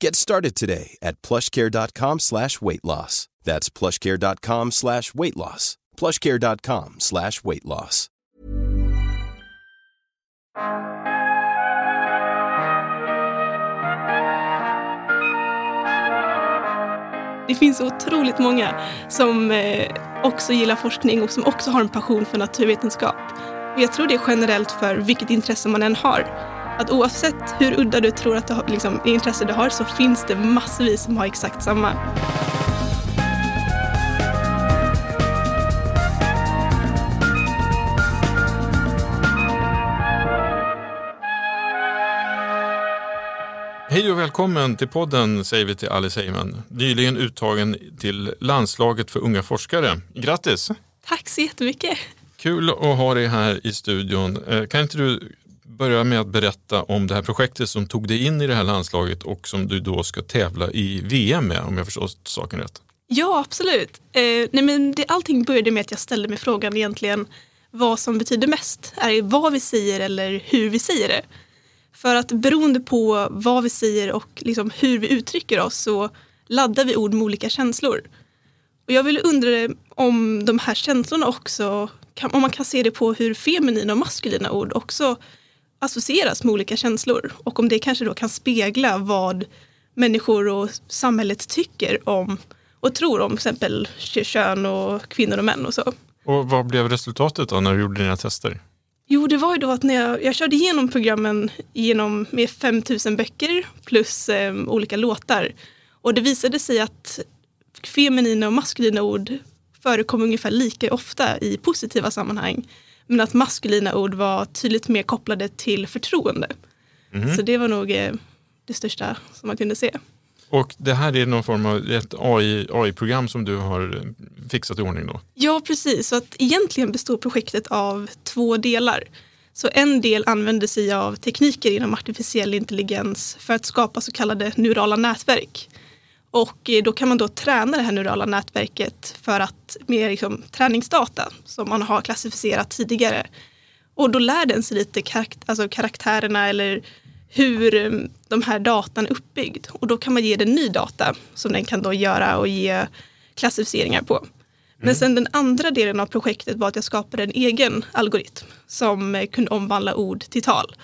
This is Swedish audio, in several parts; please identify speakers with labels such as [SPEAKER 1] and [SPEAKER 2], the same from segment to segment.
[SPEAKER 1] Get started today at plushcare.com slash weight loss. That's plushcare.com slash weight loss. plushcare.com slash weight loss.
[SPEAKER 2] Det finns otroligt många som eh, också gillar forskning och som också har en passion för naturvetenskap. Och jag tror det är generellt för vilket intresse man än har. Att oavsett hur udda du tror att du har, liksom, intresse du har så finns det massvis som har exakt samma.
[SPEAKER 3] Hej och välkommen till podden säger vi till Alice Heyman. Nyligen uttagen till landslaget för unga forskare. Grattis!
[SPEAKER 2] Tack så jättemycket!
[SPEAKER 3] Kul att ha dig här i studion. Eh, kan inte du börja med att berätta om det här projektet som tog dig in i det här landslaget och som du då ska tävla i VM med om jag förstår saken rätt?
[SPEAKER 2] Ja, absolut. Eh, nej men det, allting började med att jag ställde mig frågan egentligen vad som betyder mest. Är det vad vi säger eller hur vi säger det? För att beroende på vad vi säger och liksom hur vi uttrycker oss så laddar vi ord med olika känslor. Och jag ville undra om de här känslorna också, om man kan se det på hur feminina och maskulina ord också associeras med olika känslor. Och om det kanske då kan spegla vad människor och samhället tycker om och tror om till exempel kön och kvinnor och män och så.
[SPEAKER 3] Och vad blev resultatet då när du gjorde dina tester?
[SPEAKER 2] Jo, det var ju då att när jag, jag körde igenom programmen genom, med 5000 böcker plus eh, olika låtar. Och det visade sig att feminina och maskulina ord förekom ungefär lika ofta i positiva sammanhang. Men att maskulina ord var tydligt mer kopplade till förtroende. Mm. Så det var nog eh, det största som man kunde se.
[SPEAKER 3] Och det här är någon form av ett AI-program AI som du har fixat i ordning då?
[SPEAKER 2] Ja, precis. Så att egentligen består projektet av två delar. Så en del använder sig av tekniker inom artificiell intelligens för att skapa så kallade neurala nätverk. Och eh, då kan man då träna det här neurala nätverket för att med liksom, träningsdata som man har klassificerat tidigare. Och då lär den sig lite karakt alltså karaktärerna eller hur um, de här datan är uppbyggd. Och då kan man ge den ny data som den kan då göra och ge klassificeringar på. Men mm. sen den andra delen av projektet var att jag skapade en egen algoritm som eh, kunde omvandla ord till tal.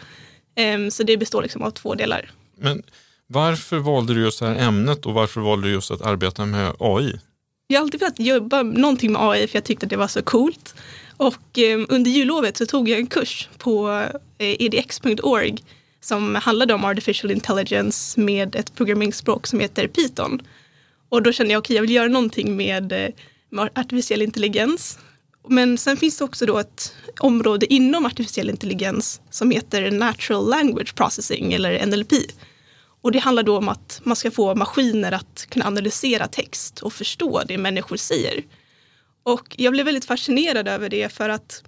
[SPEAKER 2] Um, så det består liksom av två delar.
[SPEAKER 3] Men varför valde du just det här ämnet och varför valde du just att arbeta med AI?
[SPEAKER 2] Jag har alltid velat jobba någonting med AI för jag tyckte att det var så coolt. Och eh, under jullovet så tog jag en kurs på eh, edx.org som handlade om artificial intelligence med ett programmeringsspråk som heter Python. Och då kände jag, okej, okay, jag vill göra någonting med, eh, med artificiell intelligens. Men sen finns det också då ett område inom artificiell intelligens som heter natural language processing eller NLP. Och det handlar då om att man ska få maskiner att kunna analysera text och förstå det människor säger. Och jag blev väldigt fascinerad över det för att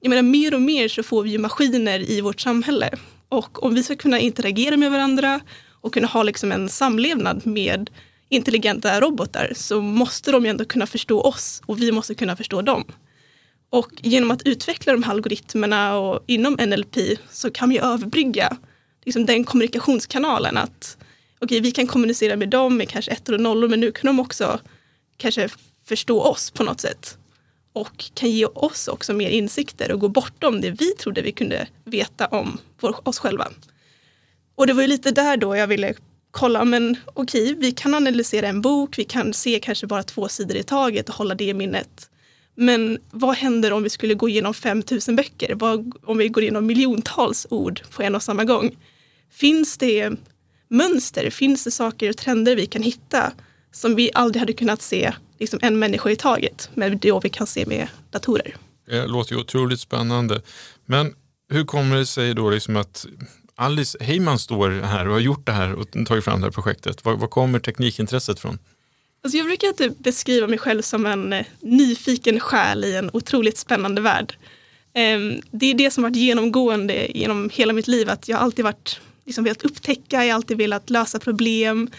[SPEAKER 2] jag menar, mer och mer så får vi ju maskiner i vårt samhälle. Och om vi ska kunna interagera med varandra och kunna ha liksom en samlevnad med intelligenta robotar så måste de ju ändå kunna förstå oss och vi måste kunna förstå dem. Och genom att utveckla de här algoritmerna och inom NLP så kan vi överbrygga liksom den kommunikationskanalen att okay, vi kan kommunicera med dem med kanske ettor och nollor men nu kan de också kanske förstå oss på något sätt och kan ge oss också mer insikter och gå bortom det vi trodde vi kunde veta om vår, oss själva. Och det var ju lite där då jag ville kolla, men okej, vi kan analysera en bok, vi kan se kanske bara två sidor i taget och hålla det i minnet. Men vad händer om vi skulle gå igenom 5000 böcker? Vad, om vi går igenom miljontals ord på en och samma gång? Finns det mönster? Finns det saker och trender vi kan hitta som vi aldrig hade kunnat se liksom en människa i taget, men det vi kan se med datorer?
[SPEAKER 3] Det låter ju otroligt spännande. Men hur kommer det sig då liksom att Alice Heyman står här och har gjort det här och tagit fram det här projektet? Var, var kommer teknikintresset från?
[SPEAKER 2] Alltså jag brukar typ beskriva mig själv som en eh, nyfiken själ i en otroligt spännande värld. Eh, det är det som varit genomgående genom hela mitt liv, att jag alltid varit liksom velat upptäcka, jag har alltid velat lösa problem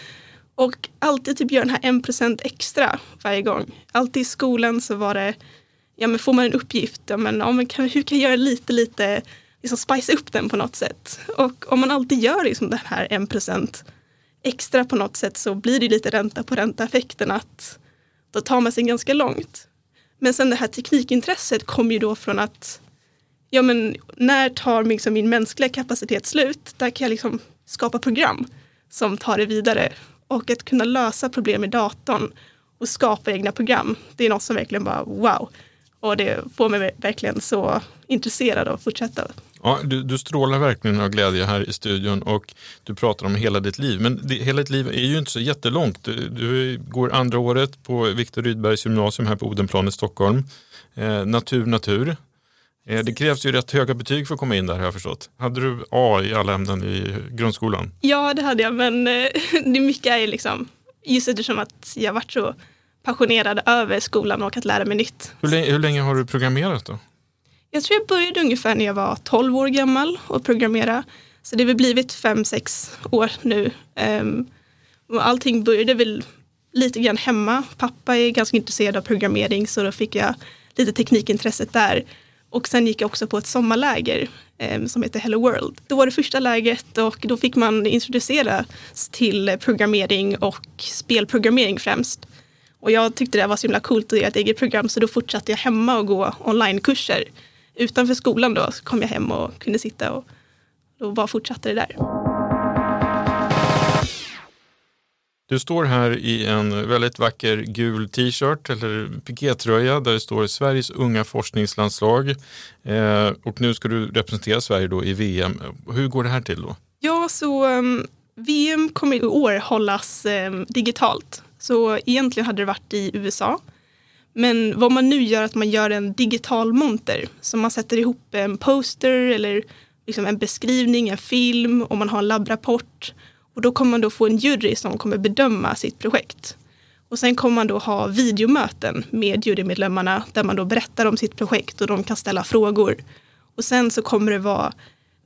[SPEAKER 2] och alltid typ göra den här en procent extra varje gång. Alltid i skolan så var det, ja men får man en uppgift, ja men, ja, men kan, hur kan jag göra lite, lite, liksom spice upp den på något sätt? Och om man alltid gör liksom den här en procent extra på något sätt så blir det lite ränta på ränta-effekten att då tar man sig ganska långt. Men sen det här teknikintresset kom ju då från att ja men när tar liksom min mänskliga kapacitet slut? Där kan jag liksom skapa program som tar det vidare. Och att kunna lösa problem i datorn och skapa egna program, det är något som verkligen bara wow. Och det får mig verkligen så intresserad av att fortsätta.
[SPEAKER 3] Ja, du, du strålar verkligen av glädje här i studion och du pratar om hela ditt liv. Men det, hela ditt liv är ju inte så jättelångt. Du, du går andra året på Viktor Rydbergs gymnasium här på Odenplan i Stockholm. Eh, natur, natur. Eh, det krävs ju rätt höga betyg för att komma in där har jag förstått. Hade du A i alla ämnen i grundskolan?
[SPEAKER 2] Ja, det hade jag, men eh, det mycket är liksom just eftersom att jag varit så passionerad över skolan och att lära mig nytt.
[SPEAKER 3] Hur länge, hur länge har du programmerat då?
[SPEAKER 2] Jag tror jag började ungefär när jag var 12 år gammal och programmera. Så det har blivit 5-6 år nu. Um, och allting började väl lite grann hemma. Pappa är ganska intresserad av programmering så då fick jag lite teknikintresset där. Och sen gick jag också på ett sommarläger eh, som heter Hello World. Det var det första lägret och då fick man introduceras till programmering och spelprogrammering främst. Och jag tyckte det var så himla coolt att göra ett eget program så då fortsatte jag hemma och gå onlinekurser utanför skolan då så kom jag hem och kunde sitta och då bara fortsatte det där.
[SPEAKER 3] Du står här i en väldigt vacker gul t-shirt eller pikétröja där det står Sveriges unga forskningslandslag eh, och nu ska du representera Sverige då i VM. Hur går det här till då?
[SPEAKER 2] Ja, så ehm, um, VM kommer i år hållas um, digitalt. Så egentligen hade det varit i USA men vad man nu gör är att man gör en digital monter. Så man sätter ihop en poster eller liksom en beskrivning, en film och man har en labbrapport. Och då kommer man då få en jury som kommer bedöma sitt projekt. Och sen kommer man då ha videomöten med jurymedlemmarna där man då berättar om sitt projekt och de kan ställa frågor. Och sen så kommer det vara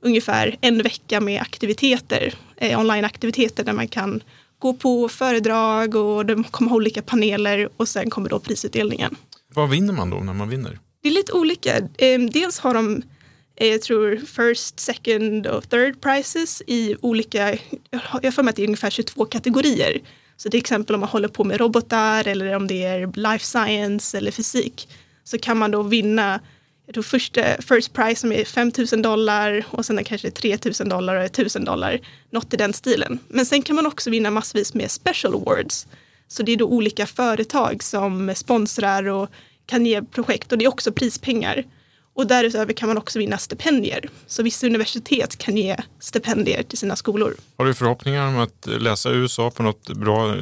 [SPEAKER 2] ungefär en vecka med aktiviteter, eh, onlineaktiviteter där man kan gå på föredrag och de kommer ha olika paneler och sen kommer då prisutdelningen.
[SPEAKER 3] Vad vinner man då när man vinner?
[SPEAKER 2] Det är lite olika. Ehm, dels har de eh, Eh, jag tror first, second och third prizes i olika, jag har för mig att det är ungefär 22 kategorier. Så till exempel om man håller på med robotar eller om det är life science eller fysik så kan man då vinna jag tror första, first prize som är 5 000 dollar och sen kanske 3 000 dollar och 1 000 dollar. Något i den stilen. Men sen kan man också vinna massvis med special awards. Så det är då olika företag som sponsrar och kan ge projekt och det är också prispengar. Och därutöver kan man också vinna stipendier. Så vissa universitet kan ge stipendier till sina skolor.
[SPEAKER 3] Har du förhoppningar om att läsa USA på något bra eh,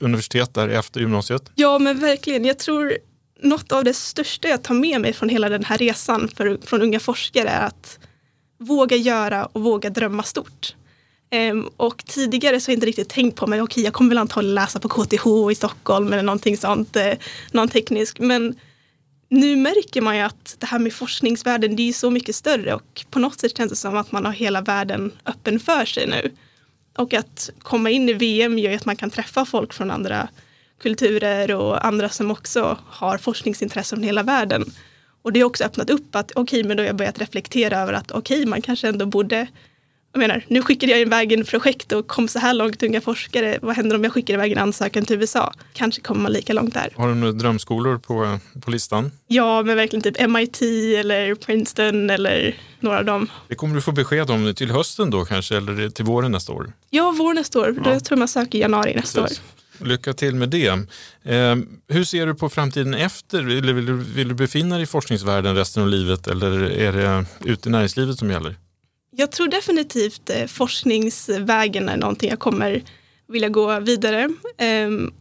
[SPEAKER 3] universitet där efter gymnasiet?
[SPEAKER 2] Ja, men verkligen. Jag tror något av det största jag tar med mig från hela den här resan för, från unga forskare är att våga göra och våga drömma stort. Um, och tidigare så har jag inte riktigt tänkt på, men okej, okay, jag kommer väl antagligen läsa på KTH i Stockholm eller någonting sånt, eh, någon teknisk. Men nu märker man ju att det här med forskningsvärlden, det är ju så mycket större och på något sätt känns det som att man har hela världen öppen för sig nu. Och att komma in i VM gör ju att man kan träffa folk från andra kulturer och andra som också har forskningsintressen från hela världen. Och det har också öppnat upp att okej, okay, men då har jag börjat reflektera över att okej, okay, man kanske ändå borde jag menar, nu skickade jag iväg en projekt och kom så här långt unga forskare. Vad händer om jag skickar iväg en ansökan till USA? Kanske kommer man lika långt där.
[SPEAKER 3] Har du några drömskolor på, på listan?
[SPEAKER 2] Ja, men verkligen typ MIT eller Princeton eller några av dem.
[SPEAKER 3] Det kommer du få besked om till hösten då kanske eller till våren nästa år?
[SPEAKER 2] Ja, våren nästa år. Ja. Då tror jag man söker i januari nästa Precis. år.
[SPEAKER 3] Lycka till med det. Eh, hur ser du på framtiden efter? Vill, vill, du, vill du befinna dig i forskningsvärlden resten av livet eller är det ute i näringslivet som gäller?
[SPEAKER 2] Jag tror definitivt eh, forskningsvägen är någonting jag kommer vilja gå vidare.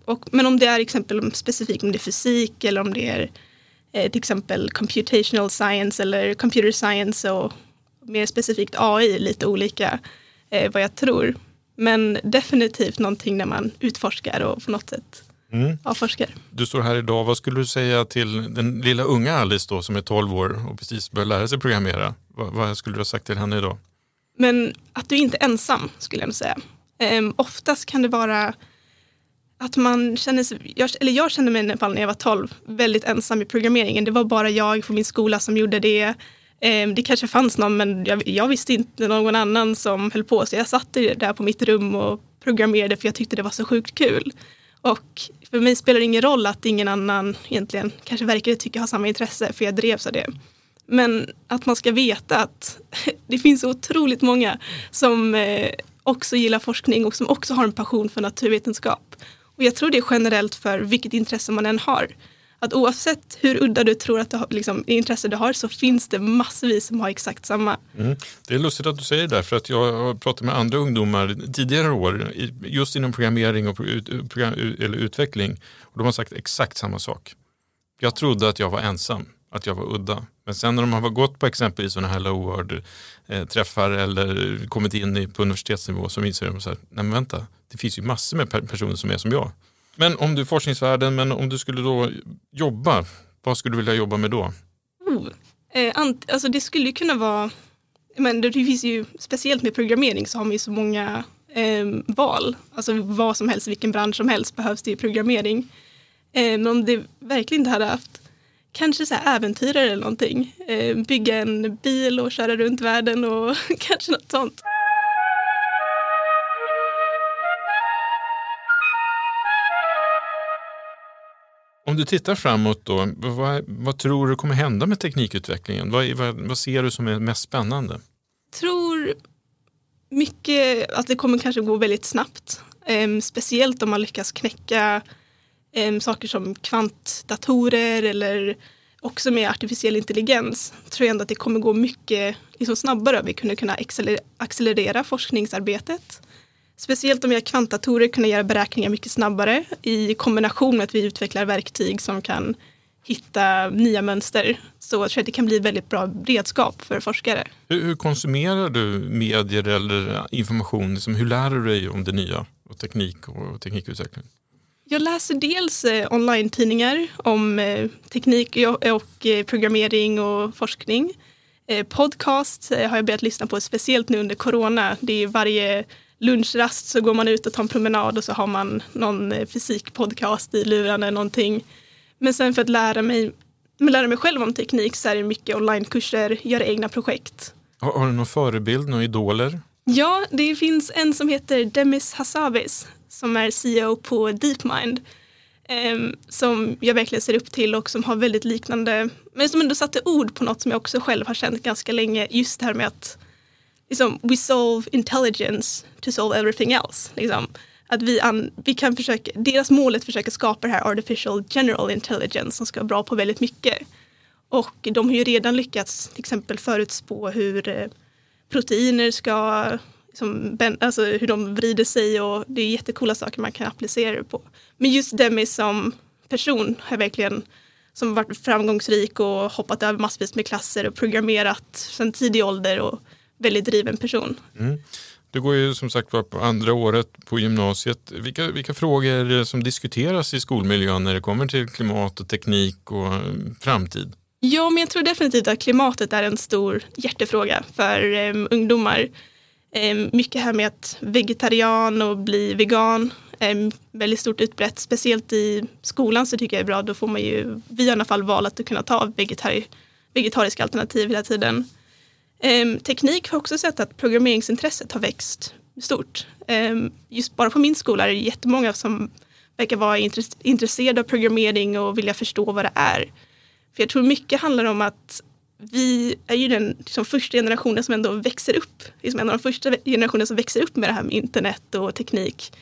[SPEAKER 2] Och, men om det är exempel specifikt om det är fysik eller om det är eh, till exempel computational science eller computer science och mer specifikt AI, lite olika eh, vad jag tror. Men definitivt någonting när man utforskar och på något sätt mm. avforskar.
[SPEAKER 3] Du står här idag, vad skulle du säga till den lilla unga Alice då som är 12 år och precis börjar lära sig programmera? Vad, vad skulle du ha sagt till henne idag?
[SPEAKER 2] Men att du inte är ensam skulle jag nog säga. Um, oftast kan det vara att man känner sig, jag, eller jag kände mig i fall när jag var 12 väldigt ensam i programmeringen. Det var bara jag på min skola som gjorde det. Um, det kanske fanns någon men jag, jag, visste inte någon annan som höll på. Så jag satt där på mitt rum och programmerade för jag tyckte det var så sjukt kul. Och för mig spelar det ingen roll att ingen annan egentligen kanske verkade tycka ha samma intresse för jag drevs av det. Men att man ska veta att det finns otroligt många som eh, också gillar forskning och som också har en passion för naturvetenskap. Och jag tror det är generellt för vilket intresse man än har. Att oavsett hur udda du tror att du har, liksom, intresse du har så finns det massvis som har exakt samma.
[SPEAKER 3] Mm. Det är lustigt att du säger det där för att jag har pratat med andra ungdomar tidigare år just inom programmering och program, eller utveckling och de har sagt exakt samma sak. Jag trodde att jag var ensam att jag var udda. Men sen när de har gått på exempelvis sådana här low word-träffar eh, eller kommit in på universitetsnivå så inser de så här, nej men vänta, det finns ju massor med personer som är som jag. Men om du är forskningsvärlden, men om du skulle då jobba, vad skulle du vilja jobba med då?
[SPEAKER 2] Oh, eh, alltså det skulle ju kunna vara, men det finns ju, speciellt med programmering så har man ju så många eh, val. Alltså vad som helst, vilken bransch som helst behövs det i programmering. Eh, men om det verkligen inte hade haft kanske så här äventyrare eller någonting. Eh, bygga en bil och köra runt världen och kanske något sånt.
[SPEAKER 3] Om du tittar framåt då, vad, vad, tror du kommer hända med teknikutvecklingen? Vad, vad, vad ser du som är mest spännande?
[SPEAKER 2] Jag tror mycket att det kommer kanske gå väldigt snabbt. Eh, speciellt om man lyckas knäcka eh, saker som kvantdatorer eller också med artificiell intelligens tror jag ändå att det kommer gå mycket liksom snabbare. Vi kunde kunna accelerera forskningsarbetet. Speciellt om vi har kvantdatorer kunna göra beräkningar mycket snabbare i kombination med att vi utvecklar verktyg som kan hitta nya mönster. Så jag tror att det kan bli ett väldigt bra redskap för forskare.
[SPEAKER 3] Hur, hur konsumerar du medier eller information? Liksom, hur lär du dig om det nya och teknik och teknikutveckling?
[SPEAKER 2] Jag läser dels eh, online-tidningar om eh, teknik och, eh, programmering och forskning. Podcast har jag börjat lyssna på, speciellt nu under corona. Det är varje lunchrast så går man ut och tar en promenad och så har man någon fysikpodcast i lurarna eller någonting. Men sen för att lära mig, lära mig själv om teknik så är det mycket onlinekurser, göra egna projekt.
[SPEAKER 3] Har, har du någon förebild, några idoler?
[SPEAKER 2] Ja, det finns en som heter Demis Hassabis som är CEO på DeepMind. Ehm, som jag verkligen ser upp till och som har väldigt liknande, men som ändå satte ord på något som jag också själv har känt ganska länge. Just det här med att liksom, we solve intelligence to solve everything else. Liksom. Att vi, an, vi kan försöka, deras mål är att försöka skapa det här artificial general intelligence som ska vara bra på väldigt mycket. Och de har ju redan lyckats till exempel förutspå hur eh, proteiner ska liksom, alltså hur de vrider sig och det är jättekola saker man kan applicera det på. Men just Demi som person har verkligen som varit framgångsrik och hoppat över massvis med klasser och programmerat sedan tidig ålder och väldigt driven person. Mm.
[SPEAKER 3] Du går ju som sagt var på andra året på gymnasiet. Vilka, vilka frågor som diskuteras i skolmiljön när det kommer till klimat och teknik och eh, framtid?
[SPEAKER 2] Ja, men jag tror definitivt att klimatet är en stor hjärtefråga för um, ungdomar. Um, mycket här med att vegetarian och bli vegan är väldigt stort utbrett. Speciellt i skolan så tycker jag är bra. Då får man ju, vi har i alla fall valet att kunna ta vegetari, vegetariska alternativ hela tiden. Um, teknik har också sett att programmeringsintresset har växt stort. just bara på min skola är det jättemånga som verkar vara intresserade av programmering och vilja förstå vad det är. För jag tror mycket handlar om att vi är ju den liksom, första generationen som ändå växer upp, liksom en av de första generationerna som växer upp med det här med internet och teknik.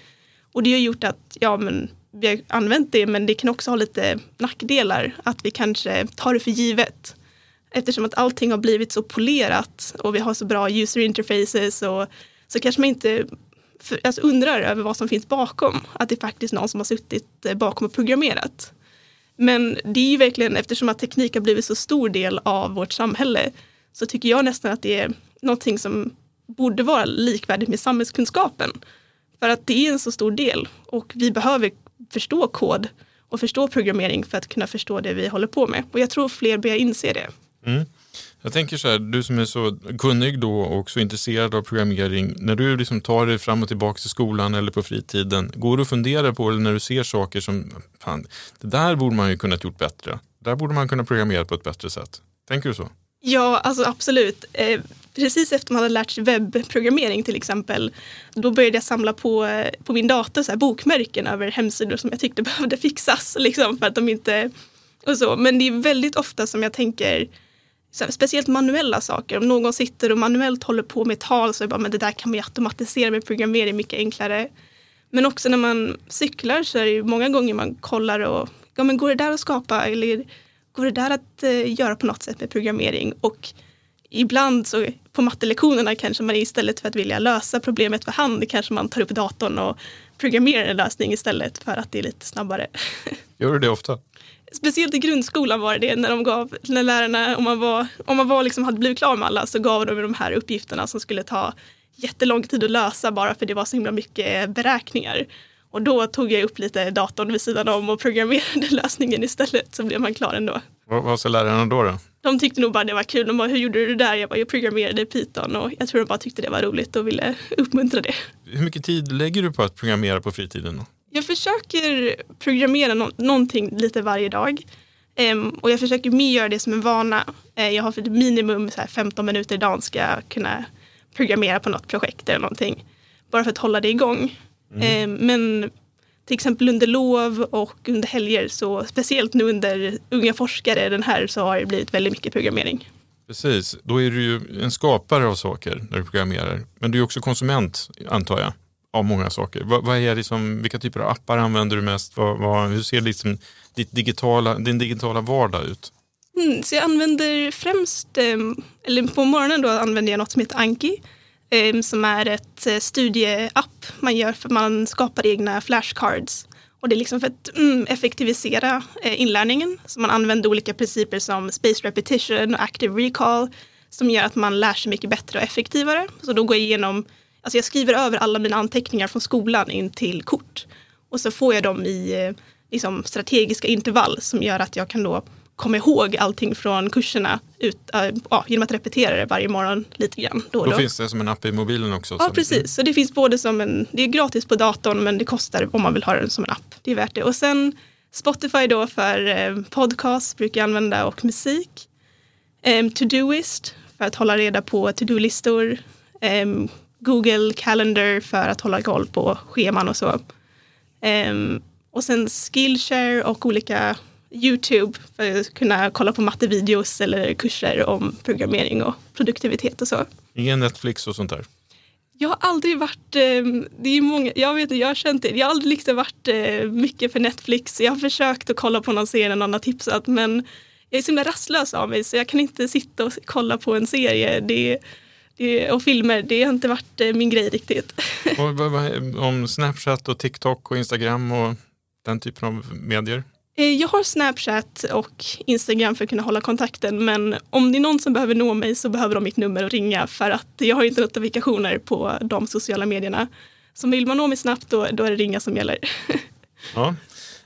[SPEAKER 2] Och det har gjort att ja, men vi har använt det men det kan också ha lite nackdelar. Att vi kanske tar det för givet. Eftersom att allting har blivit så polerat och vi har så bra user interfaces och så kanske man inte för, alltså undrar över vad som finns bakom. Att det är faktiskt någon som har suttit eh, bakom och programmerat. Men det är ju verkligen eftersom att teknik har blivit så stor del av vårt samhälle så tycker jag nästan att det är någonting som borde vara likvärdigt med samhällskunskapen. För att det är en så stor del och vi behöver förstå kod och förstå programmering för att kunna förstå det vi håller på med. Och jag tror fler börjar inse det.
[SPEAKER 3] Mm. Jag tänker så här, du som är så kunnig då och så intresserad av programmering, när du liksom tar dig fram och tillbaka till skolan eller på fritiden, går du och funderar på eller när du ser saker som, fan, det där borde man ju kunnat gjort bättre. Där borde man kunna programmera på ett bättre sätt. Tänker du så?
[SPEAKER 2] Ja, alltså absolut. Eh, precis efter man hade lärt sig webbprogrammering till exempel, då började jag samla på, eh, på min dator så här, bokmärken över hemsidor som jag tyckte behövde fixas. Liksom, för att de inte, och så. Men det är väldigt ofta som jag tänker, här, speciellt manuella saker. Om någon sitter och manuellt håller på med tal så är det bara, men det där kan man ju automatisera med programmering mycket enklare. Men också när man cyklar så är det ju många gånger man kollar och, ja men går det där att skapa eller går det där att eh, göra på något sätt med programmering? Och ibland så på mattelektionerna kanske man istället för att vilja lösa problemet för hand kanske man tar upp datorn och programmerar en lösning istället för att det är lite snabbare.
[SPEAKER 3] Gör du det ofta?
[SPEAKER 2] Speciellt i grundskolan var det när de gav, när lärarna, om man, var, om man var liksom, hade blivit klar med alla så gav de de här uppgifterna som skulle ta jättelång tid att lösa bara för det var så himla mycket beräkningar. Och då tog jag upp lite datorn vid sidan om och programmerade lösningen istället så blev man klar ändå.
[SPEAKER 3] Vad, vad sa lärarna då, då?
[SPEAKER 2] De tyckte nog bara det var kul. De bara, hur gjorde du det där? Jag bara, jag programmerade Python och jag tror de bara tyckte det var roligt och ville uppmuntra det.
[SPEAKER 3] Hur mycket tid lägger du på att programmera på fritiden? Då?
[SPEAKER 2] Jag försöker programmera no någonting lite varje dag. Um, och jag försöker mer göra det som en vana. Uh, jag har för minimum så 15 minuter i dagen ska jag kunna programmera på något projekt eller någonting. Bara för att hålla det igång. Mm. Um, men till exempel under lov och under helger, så speciellt nu under unga forskare, den här, så har det blivit väldigt mycket programmering.
[SPEAKER 3] Precis, då är du ju en skapare av saker när du programmerar. Men du är också konsument, antar jag av många saker. Vad, vad är liksom, vilka typer av appar använder du mest? Vad, vad, hur ser liksom ditt digitala, din digitala vardag ut?
[SPEAKER 2] Mm, så jag använder främst, ehm, eller på morgonen då använder jag något som heter Anki. Ehm, som är ett eh, studieapp man gör för att man skapar egna flashcards. Och det är liksom för att mm, effektivisera eh, inlärningen. Så man använder olika principer som space repetition och active recall som gör att man lär sig mycket bättre och effektivare. Så då går jag igenom Alltså jag skriver över alla mina anteckningar från skolan in till kort. Och så får jag dem i eh, liksom, strategiska intervall som gör att jag kan då komma ihåg allting från kurserna ut, äh, genom att repetera det varje morgon lite grann. Då,
[SPEAKER 3] då, då. finns det som en app i mobilen också?
[SPEAKER 2] Ja, precis. Så det finns både som en, det är gratis på datorn men det kostar om man vill ha den som en app. Det är värt det. Och sen Spotify då för eh, podcast brukar jag använda och musik. Um, Todoist för att hålla reda på to-do-listor. Um, Google Calendar för att hålla koll på scheman och så. Um, och sen Skillshare och olika YouTube för att kunna kolla på mattevideos eller kurser om programmering och produktivitet och så.
[SPEAKER 3] Ingen Netflix och sånt där?
[SPEAKER 2] Jag har aldrig varit, ehm, det är många, jag vet jag har känt det, jag har aldrig liksom varit eh, mycket för Netflix. Jag har försökt att kolla på någon serie någon har tipsat men jag är så himla rastlös av mig så jag kan inte sitta och kolla på en serie. Det, och filmer, det har inte varit eh, min grej riktigt.
[SPEAKER 3] Och, om Snapchat och TikTok och Instagram och den typen av medier?
[SPEAKER 2] Eh, jag har Snapchat och Instagram för att kunna hålla kontakten men om det är någon som behöver nå mig så behöver de mitt nummer och ringa för att jag har inte notifikationer på de sociala medierna. Så vill man nå mig snabbt då, då är det ringa som gäller.
[SPEAKER 3] Ja.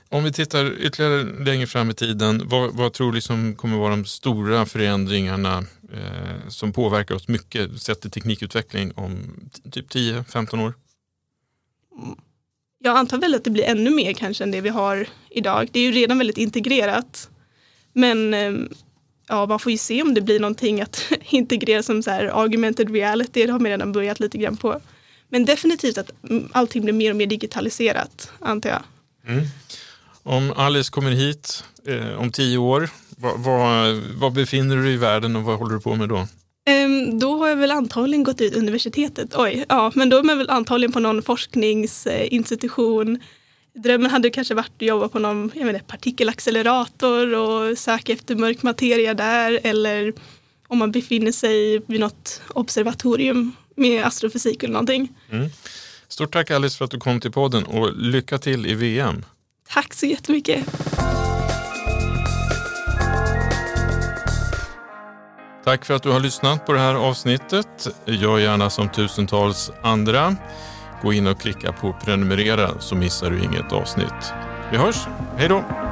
[SPEAKER 3] Om vi tittar ytterligare längre fram i tiden, vad, vad tror du liksom kommer vara de stora förändringarna eh, som påverkar oss mycket sett till teknikutveckling om typ 10-15 år?
[SPEAKER 2] Jag antar väl att det blir ännu mer kanske än det vi har idag. Det är ju redan väldigt integrerat. Men eh, ja, man får ju se om det blir någonting att integrera som så här augmented reality. Det har man redan börjat lite grann på. Men definitivt att allting blir mer och mer digitaliserat, antar jag. Mm.
[SPEAKER 3] Om Alice kommer hit eh, om tio år, var, befinner du dig i världen och vad håller du på med då?
[SPEAKER 2] Um, då har jag väl antagligen gått ut universitetet. Oj, ja, men då är man väl antagligen på någon forskningsinstitution. Drömmen hade kanske varit att jobba på någon jag menar, partikelaccelerator och söka efter mörk materia där. Eller om man befinner sig vid något observatorium med astrofysik eller någonting. Mm.
[SPEAKER 3] Stort tack Alice för att du kom till podden och lycka till i VM.
[SPEAKER 2] Tack så jättemycket.
[SPEAKER 3] Tack för att du har lyssnat på det här avsnittet. Gör gärna som tusentals andra. Gå in och klicka på prenumerera så missar du inget avsnitt. Vi hörs. Hej då!